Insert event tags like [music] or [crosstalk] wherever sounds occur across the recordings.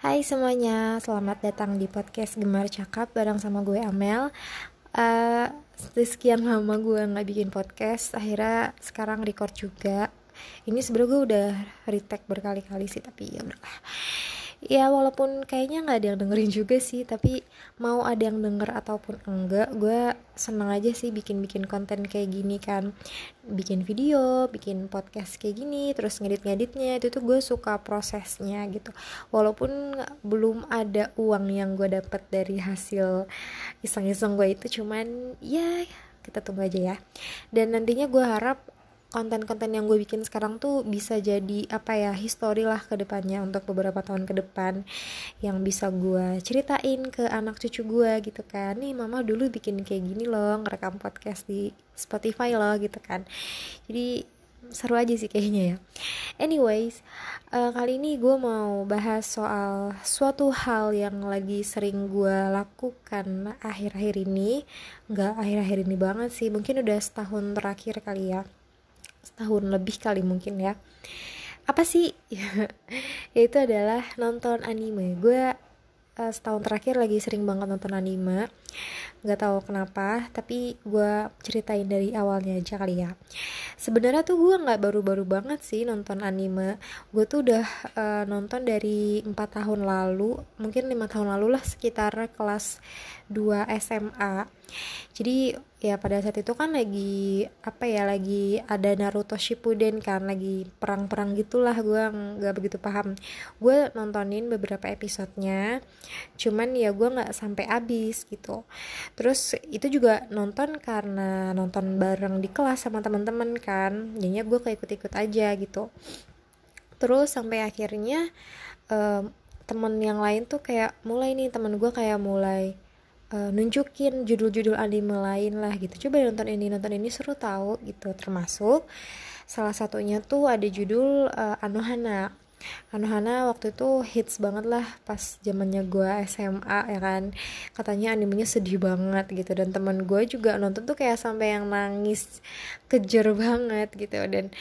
Hai semuanya, selamat datang di podcast Gemar Cakap bareng sama gue Amel. Uh, sekian lama gue nggak bikin podcast, akhirnya sekarang record juga. Ini sebenernya gue udah retake berkali-kali sih, tapi ya udahlah ya walaupun kayaknya nggak ada yang dengerin juga sih tapi mau ada yang denger ataupun enggak gue seneng aja sih bikin-bikin konten kayak gini kan. Bikin video bikin podcast kayak gini terus ngedit-ngeditnya itu tuh gue suka prosesnya gitu. Walaupun belum ada uang yang gue dapat dari hasil iseng-iseng gue itu cuman ya kita tunggu aja ya. Dan nantinya gue harap konten-konten yang gue bikin sekarang tuh bisa jadi apa ya histori lah ke depannya untuk beberapa tahun ke depan yang bisa gue ceritain ke anak cucu gue gitu kan. Nih mama dulu bikin kayak gini loh ngerekam podcast di Spotify loh gitu kan. Jadi seru aja sih kayaknya ya. Anyways uh, kali ini gue mau bahas soal suatu hal yang lagi sering gue lakukan akhir-akhir ini. Nggak akhir-akhir ini banget sih mungkin udah setahun terakhir kali ya setahun lebih kali mungkin ya. Apa sih? [laughs] Yaitu adalah nonton anime. Gue uh, setahun terakhir lagi sering banget nonton anime. Nggak tahu kenapa tapi gue ceritain dari awalnya aja kali ya. Sebenarnya tuh gue nggak baru-baru banget sih nonton anime. Gue tuh udah uh, nonton dari empat tahun lalu. Mungkin lima tahun lalu lah sekitar kelas 2 SMA jadi ya pada saat itu kan lagi apa ya lagi ada Naruto Shippuden kan lagi perang-perang gitulah gue nggak begitu paham. Gue nontonin beberapa episodenya cuman ya gue nggak sampai habis gitu. Terus itu juga nonton karena nonton bareng di kelas sama teman-teman kan jadinya gue kayak ikut-ikut aja gitu. Terus sampai akhirnya um, temen yang lain tuh kayak mulai nih temen gue kayak mulai uh, nunjukin judul-judul anime lain lah gitu. Coba nonton ini nonton ini seru tahu gitu. Termasuk salah satunya tuh ada judul uh, Anohana. Anohana waktu itu hits banget lah pas zamannya gue SMA ya kan. Katanya animenya sedih banget gitu. Dan teman gue juga nonton tuh kayak sampai yang nangis kejer banget gitu. Dan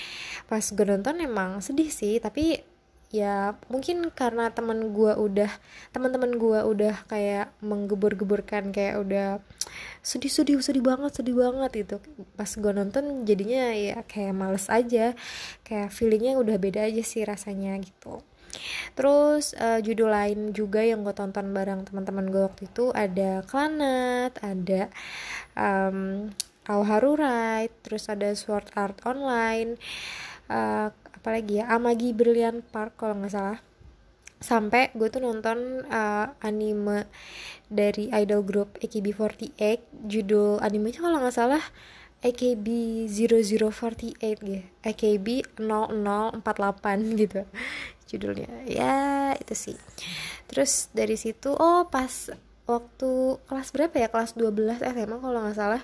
pas gue nonton emang sedih sih tapi ya mungkin karena teman gue udah teman-teman gue udah kayak menggebur-geburkan kayak udah sedih sedih sedih banget sedih banget itu pas gue nonton jadinya ya kayak males aja kayak feelingnya udah beda aja sih rasanya gitu. Terus uh, judul lain juga yang gue tonton bareng teman-teman gue waktu itu ada Klanat ada um, Haru Ride terus ada Sword Art Online uh, apalagi ya? Amagi Brilliant Park kalau nggak salah. Sampai gue tuh nonton uh, anime dari idol group AKB48 judul animenya kalau nggak salah AKB 0048 gitu AKB 0048 gitu. Judulnya. Ya itu sih. Terus dari situ oh pas waktu kelas berapa ya? Kelas 12 SMA kalau nggak salah.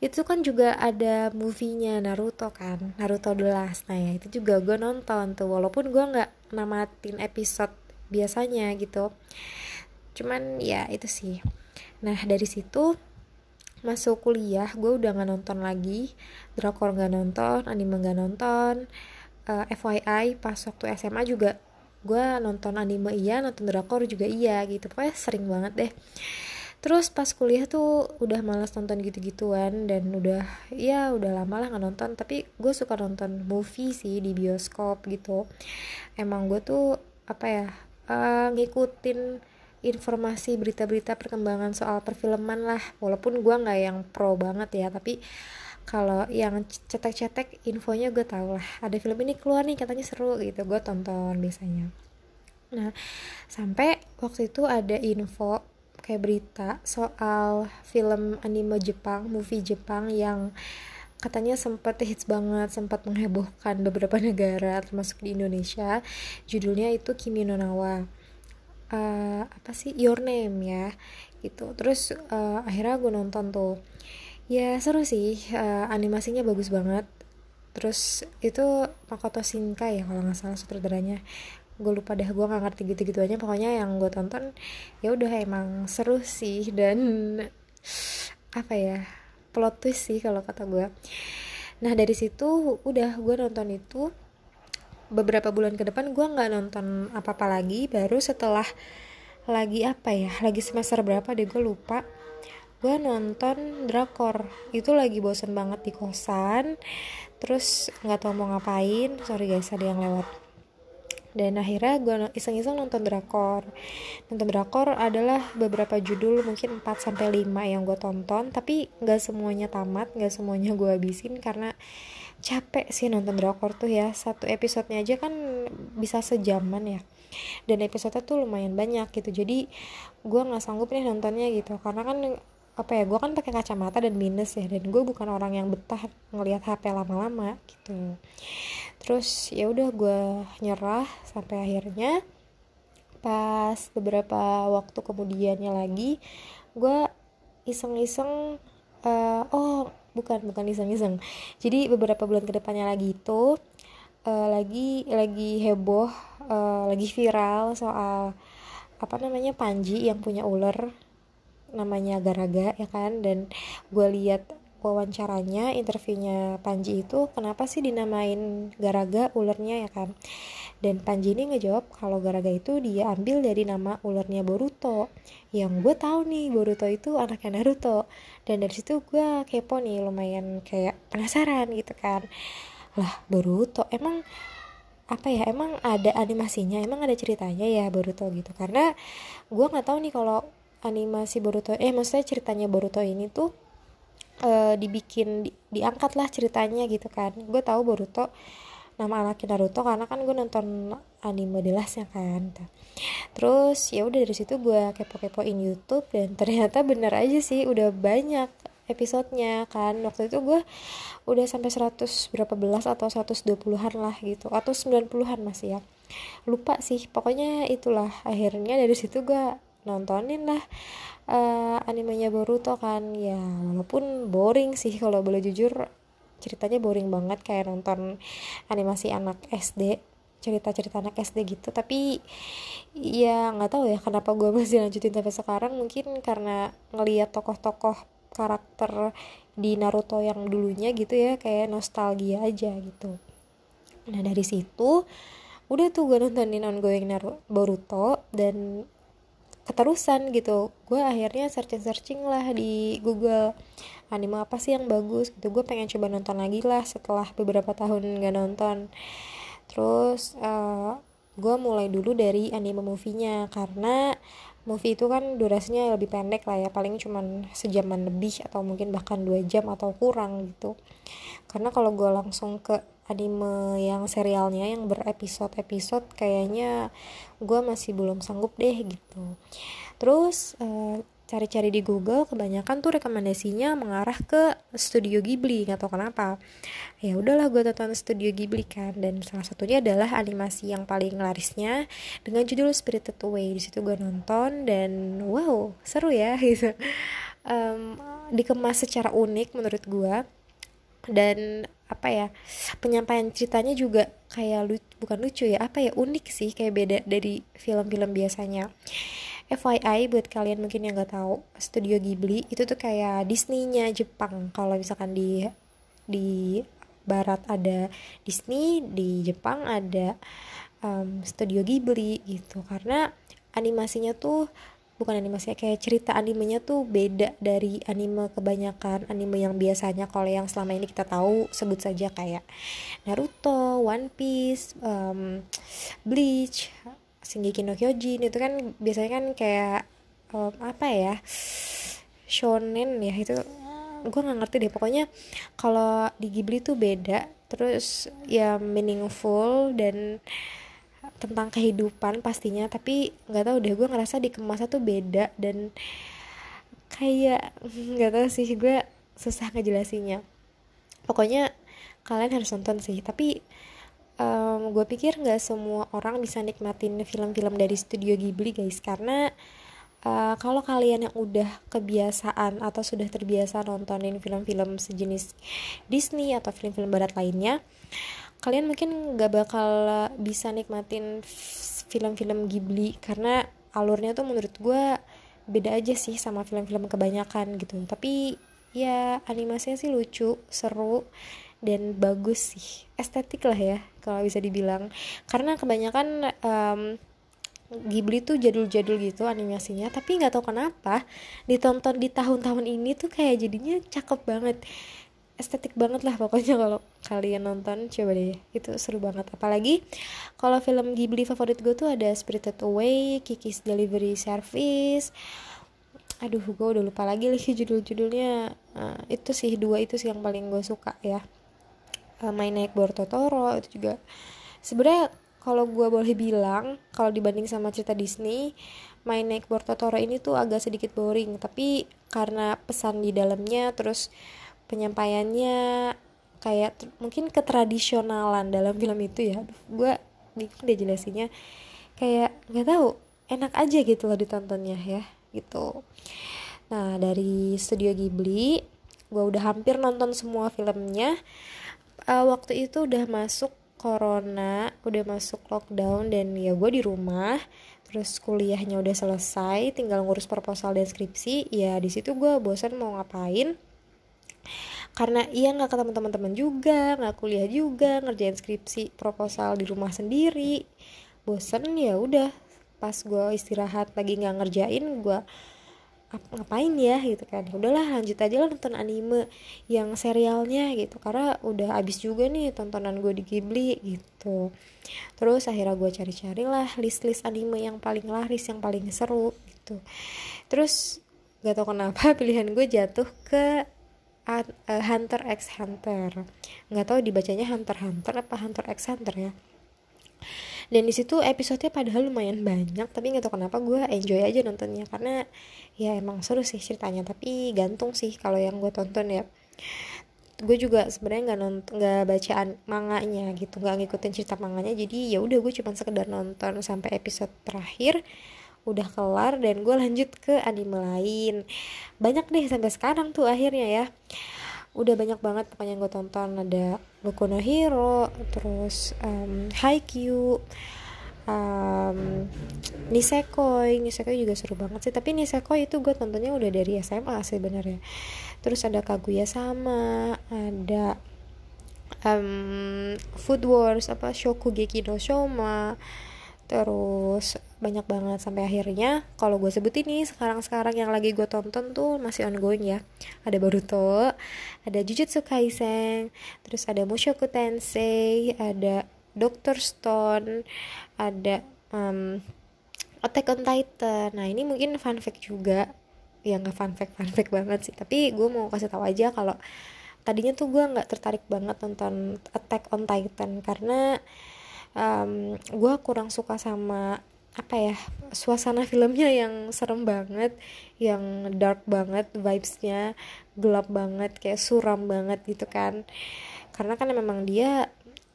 Itu kan juga ada movie-nya Naruto kan? Naruto The Last. Nah ya itu juga gue nonton tuh. Walaupun gue nggak namatin episode biasanya gitu. Cuman ya itu sih. Nah dari situ masuk kuliah gue udah nggak nonton lagi. Drakor nggak nonton anime nggak nonton. Uh, eh, FYI pas waktu SMA juga gue nonton anime iya nonton drakor juga iya gitu. Pokoknya sering banget deh. Terus pas kuliah tuh udah malas nonton gitu-gituan dan udah ya udah lama lah nggak nonton. Tapi gue suka nonton movie sih di bioskop gitu. Emang gue tuh apa ya uh, ngikutin informasi berita-berita perkembangan soal perfilman lah. Walaupun gue nggak yang pro banget ya tapi kalau yang cetek-cetek infonya gue tau lah. Ada film ini keluar nih katanya seru gitu. Gue tonton biasanya nah sampai waktu itu ada info kayak berita soal film anime Jepang, movie Jepang yang katanya sempat hits banget, sempat menghebohkan beberapa [laughs] negara termasuk di Indonesia. Judulnya itu Kimi no Nawa. Uh, apa sih Your Name ya gitu. Terus uh, akhirnya gue nonton tuh. Ya seru sih, uh, animasinya bagus banget. Terus itu Makoto Shinkai ya kalau nggak salah sutradaranya gue lupa deh gue nggak ngerti gitu-gitu aja. Pokoknya yang gue tonton ya udah emang seru sih. Dan apa ya plot twist sih kalau kata gue nah dari situ udah gue nonton itu beberapa bulan ke depan gue nggak nonton apa-apa lagi. Baru setelah lagi apa ya lagi semester berapa deh gue lupa. Gue nonton drakor. Itu lagi bosen banget di kosan. Terus nggak tahu mau ngapain. Sorry guys ada yang lewat dan akhirnya gue iseng-iseng nonton drakor. Nonton drakor adalah beberapa judul mungkin 4 sampai 5 yang gue tonton tapi nggak semuanya tamat nggak semuanya gue habisin karena capek sih nonton drakor tuh ya. Satu episodenya aja kan bisa sejaman ya. Dan episode tuh lumayan banyak gitu. Jadi gue nggak sanggup nih nontonnya gitu. Karena kan apa ya gue kan pakai kacamata dan minus ya dan gue bukan orang yang betah ngelihat HP lama-lama gitu. Terus ya udah gue nyerah sampai akhirnya pas beberapa waktu kemudiannya lagi gue iseng-iseng uh, oh bukan bukan iseng-iseng. Jadi beberapa bulan ke depannya lagi itu uh, lagi lagi heboh uh, lagi viral soal apa namanya Panji yang punya ular namanya Garaga ya kan? Dan gue lihat wawancaranya interviewnya Panji itu kenapa sih dinamain Garaga ularnya ya kan? Dan Panji ini ngejawab kalau Garaga itu dia ambil dari nama ularnya Boruto. Yang gue tahu nih Boruto itu anaknya Naruto. Dan dari situ gue kepo nih lumayan kayak penasaran gitu kan. Lah Boruto emang apa ya? Emang ada animasinya? Emang ada ceritanya ya Boruto gitu? Karena gue nggak tahu nih kalau animasi Boruto eh maksudnya ceritanya Boruto ini tuh uh, dibikin di, diangkat lah ceritanya gitu kan. Gue tahu Boruto nama anaknya Naruto karena kan gue nonton anime The ya kan. Terus ya udah dari situ gue kepo-kepoin YouTube dan ternyata bener aja sih udah banyak episodenya kan. Waktu itu gue udah sampai 100 berapa belas atau 120-an lah gitu atau 90-an masih ya. Lupa sih pokoknya itulah akhirnya dari situ gue nontonin lah uh, animenya Boruto kan. Ya walaupun boring sih kalau boleh jujur ceritanya boring banget kayak nonton animasi anak SD cerita-cerita anak SD gitu. Tapi ya nggak tahu ya kenapa gue [laughs] masih lanjutin sampai sekarang. Mungkin karena ngelihat tokoh-tokoh karakter di Naruto yang dulunya gitu ya kayak nostalgia aja gitu. Nah dari situ udah tuh gue nontonin ongoing Naruto Boruto. Dan keterusan gitu. Gue akhirnya searching searching lah di Google anime apa sih yang bagus gitu. Gue pengen coba nonton lagi lah setelah beberapa tahun gak nonton. Terus uh, eh, gue mulai dulu dari anime movie-nya karena movie itu kan durasinya lebih pendek lah ya. Paling cuman sejaman lebih atau mungkin bahkan dua jam atau kurang gitu. Karena kalau gue langsung ke anime yang serialnya yang berepisode-episode kayaknya gue masih belum sanggup deh gitu. Terus uh, cari-cari di Google kebanyakan tuh rekomendasinya mengarah ke studio Ghibli nggak tahu kenapa. Ya udahlah gue tonton studio Ghibli kan dan salah satunya adalah animasi yang paling larisnya dengan judul Spirited Away. Di situ gue nonton dan wow seru ya [laughs] gitu. Um, dikemas secara unik menurut gue dan apa ya penyampaian ceritanya juga kayak lucu, bukan lucu ya apa ya unik sih kayak beda dari film-film biasanya. FYI buat kalian mungkin yang nggak tahu Studio Ghibli itu tuh kayak Disney-nya Jepang. Kalau misalkan di di Barat ada Disney di Jepang ada um, Studio Ghibli gitu. Karena animasinya tuh bukan animasi kayak cerita animenya tuh beda dari anime kebanyakan anime yang biasanya. Kalau yang selama ini kita tahu sebut saja kayak Naruto, One Piece, um, Bleach, Shingeki no Kyojin. Itu kan biasanya kan kayak um, apa ya shonen ya itu gue nggak ngerti deh. Pokoknya kalau di Ghibli tuh beda terus ya meaningful dan tentang kehidupan pastinya tapi nggak tahu deh gue ngerasa dikemasnya tuh beda dan kayak [laughs] nggak tahu sih gue susah ngejelasinnya. Pokoknya kalian harus nonton sih tapi um, gue pikir nggak semua orang bisa nikmatin film-film dari studio Ghibli guys. Karena uh, kalau kalian yang udah kebiasaan atau sudah terbiasa nontonin film-film sejenis Disney atau film-film barat lainnya kalian mungkin nggak bakal bisa nikmatin film-film Ghibli karena alurnya tuh menurut gue beda aja sih sama film-film kebanyakan gitu. Tapi ya animasinya sih lucu seru dan bagus sih. Estetik lah ya kalau bisa dibilang. Karena kebanyakan um, Ghibli tuh jadul-jadul gitu animasinya tapi nggak tahu kenapa ditonton di tahun-tahun ini tuh kayak jadinya cakep banget estetik banget lah pokoknya [laughs] kalau kalian nonton coba deh. Itu seru banget. Apalagi kalau film Ghibli favorit gue tuh ada Spirited Away, Kiki's Delivery Service. Aduh gue udah lupa lagi lagi judul-judulnya. Uh, itu sih dua itu sih yang paling gue suka ya. Uh, My Neighbor Totoro itu juga. Sebenarnya kalau gue boleh bilang kalau dibanding sama cerita Disney My Neighbor Totoro ini tuh agak sedikit boring. Tapi karena pesan di dalamnya terus penyampaiannya kayak mungkin ketradisionalan dalam film itu ya. Gue bingung deh jelasinnya. Kayak nggak tahu enak aja gitu loh ditontonnya ya gitu. Nah dari studio Ghibli gue udah hampir nonton semua filmnya. Uh, waktu itu udah masuk corona udah masuk lockdown dan ya gue di rumah. Terus kuliahnya udah selesai tinggal ngurus proposal dan skripsi. Ya di situ gue bosan mau ngapain karena iya nggak ketemu teman-teman juga nggak kuliah juga ngerjain skripsi proposal di rumah sendiri. Bosan ya udah. Pas gue istirahat lagi nggak ngerjain gue ngapain ya? Gitu kan. Udahlah lanjut aja lah nonton anime yang serialnya gitu. Karena udah abis juga nih tontonan gue di Ghibli gitu. Terus akhirnya gue cari-cari lah list-list anime yang paling laris yang paling seru gitu. Terus gak tau kenapa [laughs] pilihan gue jatuh ke Hunter x Hunter. Nggak tahu dibacanya Hunter Hunter apa Hunter x Hunter ya. Dan di situ episodenya padahal lumayan banyak tapi nggak tahu kenapa gue enjoy aja nontonnya karena ya emang seru sih ceritanya tapi gantung sih kalau yang gue tonton ya. Gue juga sebenarnya nggak nonton nggak bacaan manganya gitu nggak ngikutin cerita manganya jadi ya udah gue cuma sekedar nonton sampai episode terakhir udah kelar dan gue lanjut ke anime lain. Banyak deh sampai sekarang tuh akhirnya ya. Udah banyak banget pokoknya gue tonton. Ada Boku no Hero terus um, Haikyuu um, Nisekoi. Nisekoi juga seru banget sih tapi Nisekoi itu gue tontonnya udah dari SMA sebenarnya terus ada Kaguya sama ada um, Food Wars apa Shokugeki no Shoma terus banyak banget sampai akhirnya kalau gue sebut ini sekarang-sekarang yang lagi gue tonton tuh masih ongoing ya. Ada Boruto ada Jujutsu Kaisen terus ada Mushoku Tensei ada Doctor Stone ada um, Attack on Titan. Nah ini mungkin fun fact juga. Ya nggak fun fact fun fact banget sih. Tapi gue mau kasih tahu aja kalau tadinya tuh gue nggak tertarik banget nonton Attack on Titan karena um, gue kurang suka sama apa ya suasana filmnya yang serem banget yang dark banget vibesnya gelap banget kayak suram banget gitu kan karena kan memang dia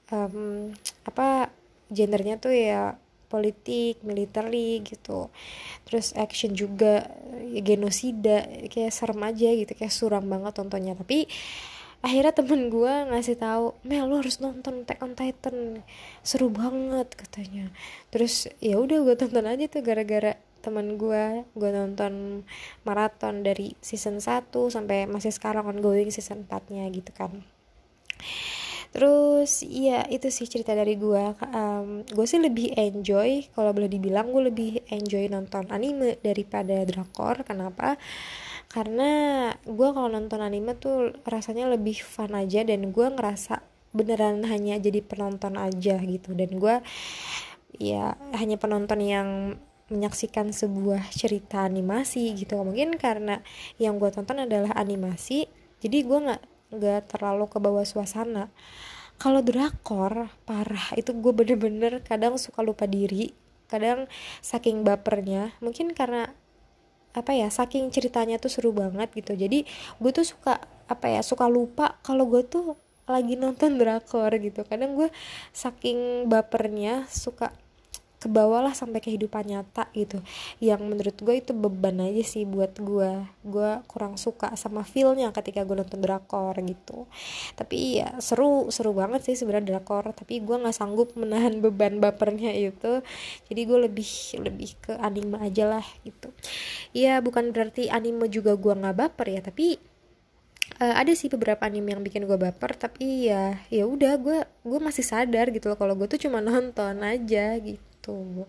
um, apa gendernya tuh ya politik, military gitu. Terus action juga ya, genosida kayak serem aja gitu, kayak suram banget tontonnya. Tapi akhirnya temen gue ngasih tahu Mel lu harus nonton Attack on Titan. Seru banget katanya. Terus ya udah gue tonton aja tuh gara-gara temen gue gue nonton maraton dari season 1 sampai masih sekarang ongoing season 4 nya gitu kan. Terus iya itu sih cerita dari gue um, gue sih lebih enjoy kalau boleh dibilang gue lebih enjoy nonton anime daripada drakor. Kenapa karena gue kalau nonton anime tuh rasanya lebih fun aja dan gue ngerasa beneran hanya jadi penonton aja gitu. Dan gue ya hanya penonton yang menyaksikan sebuah cerita animasi gitu. Mungkin karena yang gue tonton adalah animasi jadi gue nggak nggak terlalu ke bawah suasana. Kalau drakor parah. Itu gue bener-bener kadang suka lupa diri. Kadang saking bapernya. Mungkin karena apa ya saking ceritanya tuh seru banget gitu. Jadi gue tuh suka apa ya suka lupa kalau gue tuh lagi nonton drakor gitu. Kadang gue saking bapernya suka ke bawah lah sampai kehidupan nyata gitu. Yang menurut gue itu beban aja sih buat gue gue kurang suka sama feelnya ketika gue nonton drakor gitu. Tapi ya seru seru banget sih sebenarnya drakor. Tapi gue nggak sanggup menahan beban bapernya itu. Jadi gue lebih lebih ke anime aja lah gitu ya bukan berarti anime juga gue nggak baper ya tapi uh, ada sih beberapa anime yang bikin gue baper tapi ya ya udah gue gue masih sadar gitu loh kalau gue tuh cuma [laughs] nonton aja gitu.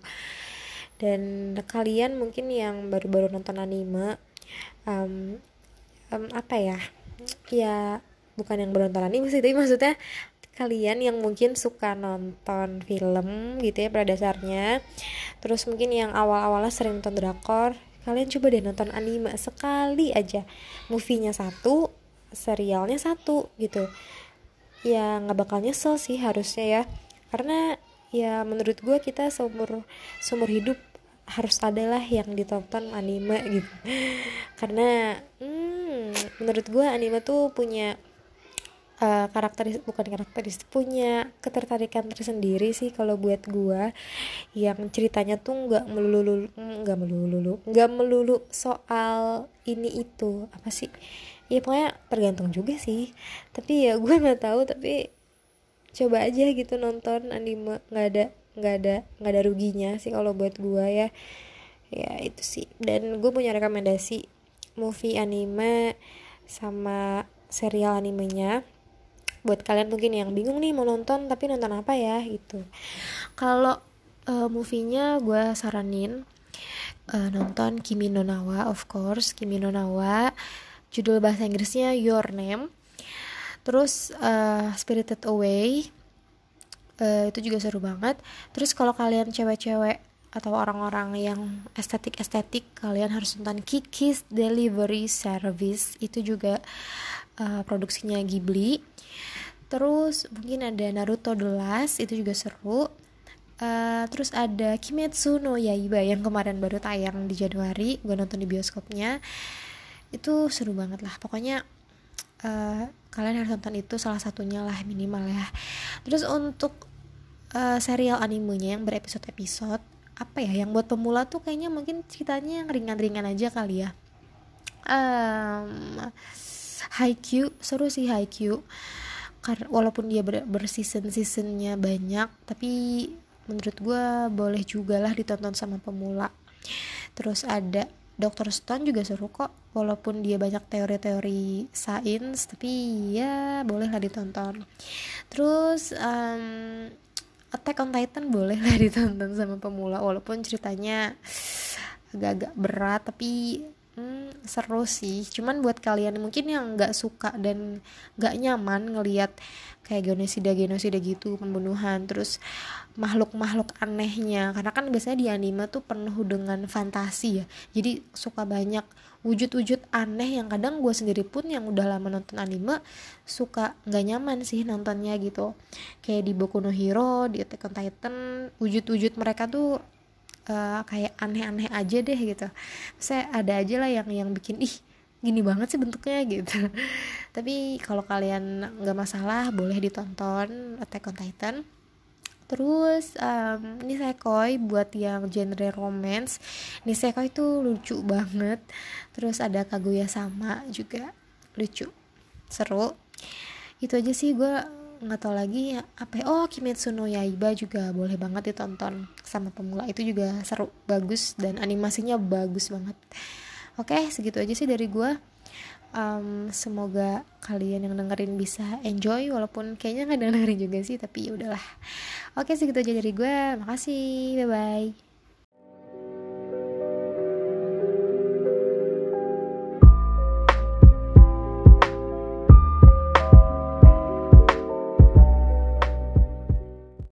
Dan kalian mungkin yang baru-baru nonton anime um, um, apa ya ya bukan yang baru nonton anime sih tapi maksudnya kalian yang mungkin suka nonton film gitu ya pada dasarnya terus mungkin yang awal-awalnya sering nonton drakor kalian coba deh nonton anime sekali aja. Movie-nya satu serialnya satu gitu. Ya nggak bakal nyesel sih harusnya ya. Karena ya menurut gue kita seumur seumur hidup harus adalah yang ditonton anime gitu. [laughs] Karena hmm, menurut gue anime tuh punya uh, karakteristik bukan karakteristik punya ketertarikan tersendiri sih kalau buat gua. Yang ceritanya tuh nggak melulu nggak melulu nggak melulu soal ini itu apa sih. Ya pokoknya tergantung juga sih. Tapi ya gue nggak tahu tapi coba aja gitu nonton anime nggak ada nggak ada nggak ada ruginya sih kalau buat gue ya. Ya itu sih. Dan gue punya rekomendasi movie anime sama serial animenya buat kalian mungkin yang bingung nih mau nonton tapi nonton apa ya gitu. Kalau uh, movie-nya gue saranin uh, nonton Kimi no Nawa of course. Kimi no Nawa judul bahasa Inggrisnya Your Name. Terus uh, Spirited Away uh, itu juga seru banget. Terus kalau kalian cewek-cewek atau orang-orang yang estetik-estetik kalian harus nonton Kiki's Delivery Service. Itu juga uh, produksinya Ghibli. Terus mungkin ada Naruto The Last itu juga seru. Uh, terus ada Kimetsu no Yaiba yang kemarin baru tayang di Januari gue nonton di bioskopnya. Itu seru banget lah pokoknya uh, kalian harus nonton itu salah satunya lah minimal ya. Terus untuk uh, serial animenya yang berepisode-episode apa ya yang buat pemula tuh kayaknya mungkin ceritanya yang ringan-ringan aja kali ya. Um, Haikyuu seru sih Haikyuu karena walaupun dia ber, berseason seasonnya banyak tapi menurut gue boleh juga lah ditonton sama pemula terus ada Dr. Stone juga seru kok walaupun dia banyak teori-teori sains tapi ya boleh lah ditonton terus um, Attack on Titan boleh lah [laughs] ditonton sama pemula walaupun ceritanya agak-agak berat tapi Hmm, seru sih. Cuman buat kalian mungkin yang nggak suka dan nggak nyaman ngelihat kayak genosida genosida gitu pembunuhan terus makhluk-makhluk anehnya. Karena kan biasanya di anime tuh penuh dengan fantasi ya. Jadi suka banyak wujud-wujud aneh yang kadang gue sendiri pun yang udah lama nonton anime suka nggak nyaman sih nontonnya gitu. Kayak di Boku no Hero di Attack on Titan wujud-wujud mereka tuh uh, kayak aneh-aneh aja deh gitu. Saya ada aja lah yang yang bikin ih gini banget sih bentuknya [laughs] gitu. Tapi kalau kalian nggak masalah boleh ditonton Attack on Titan. Terus um, Nisekoi buat yang genre romance. Nisekoi itu lucu banget. Terus ada Kaguya sama juga lucu. Seru. Itu aja sih gue nggak tahu lagi apa ya. Oh Kimetsu no Yaiba juga boleh banget ditonton sama pemula. Itu juga seru bagus dan animasinya bagus banget. Oke segitu aja sih dari gue um, semoga kalian yang dengerin bisa enjoy walaupun kayaknya nggak dengerin juga sih tapi ya udahlah. Oke segitu aja dari gue makasih. Bye bye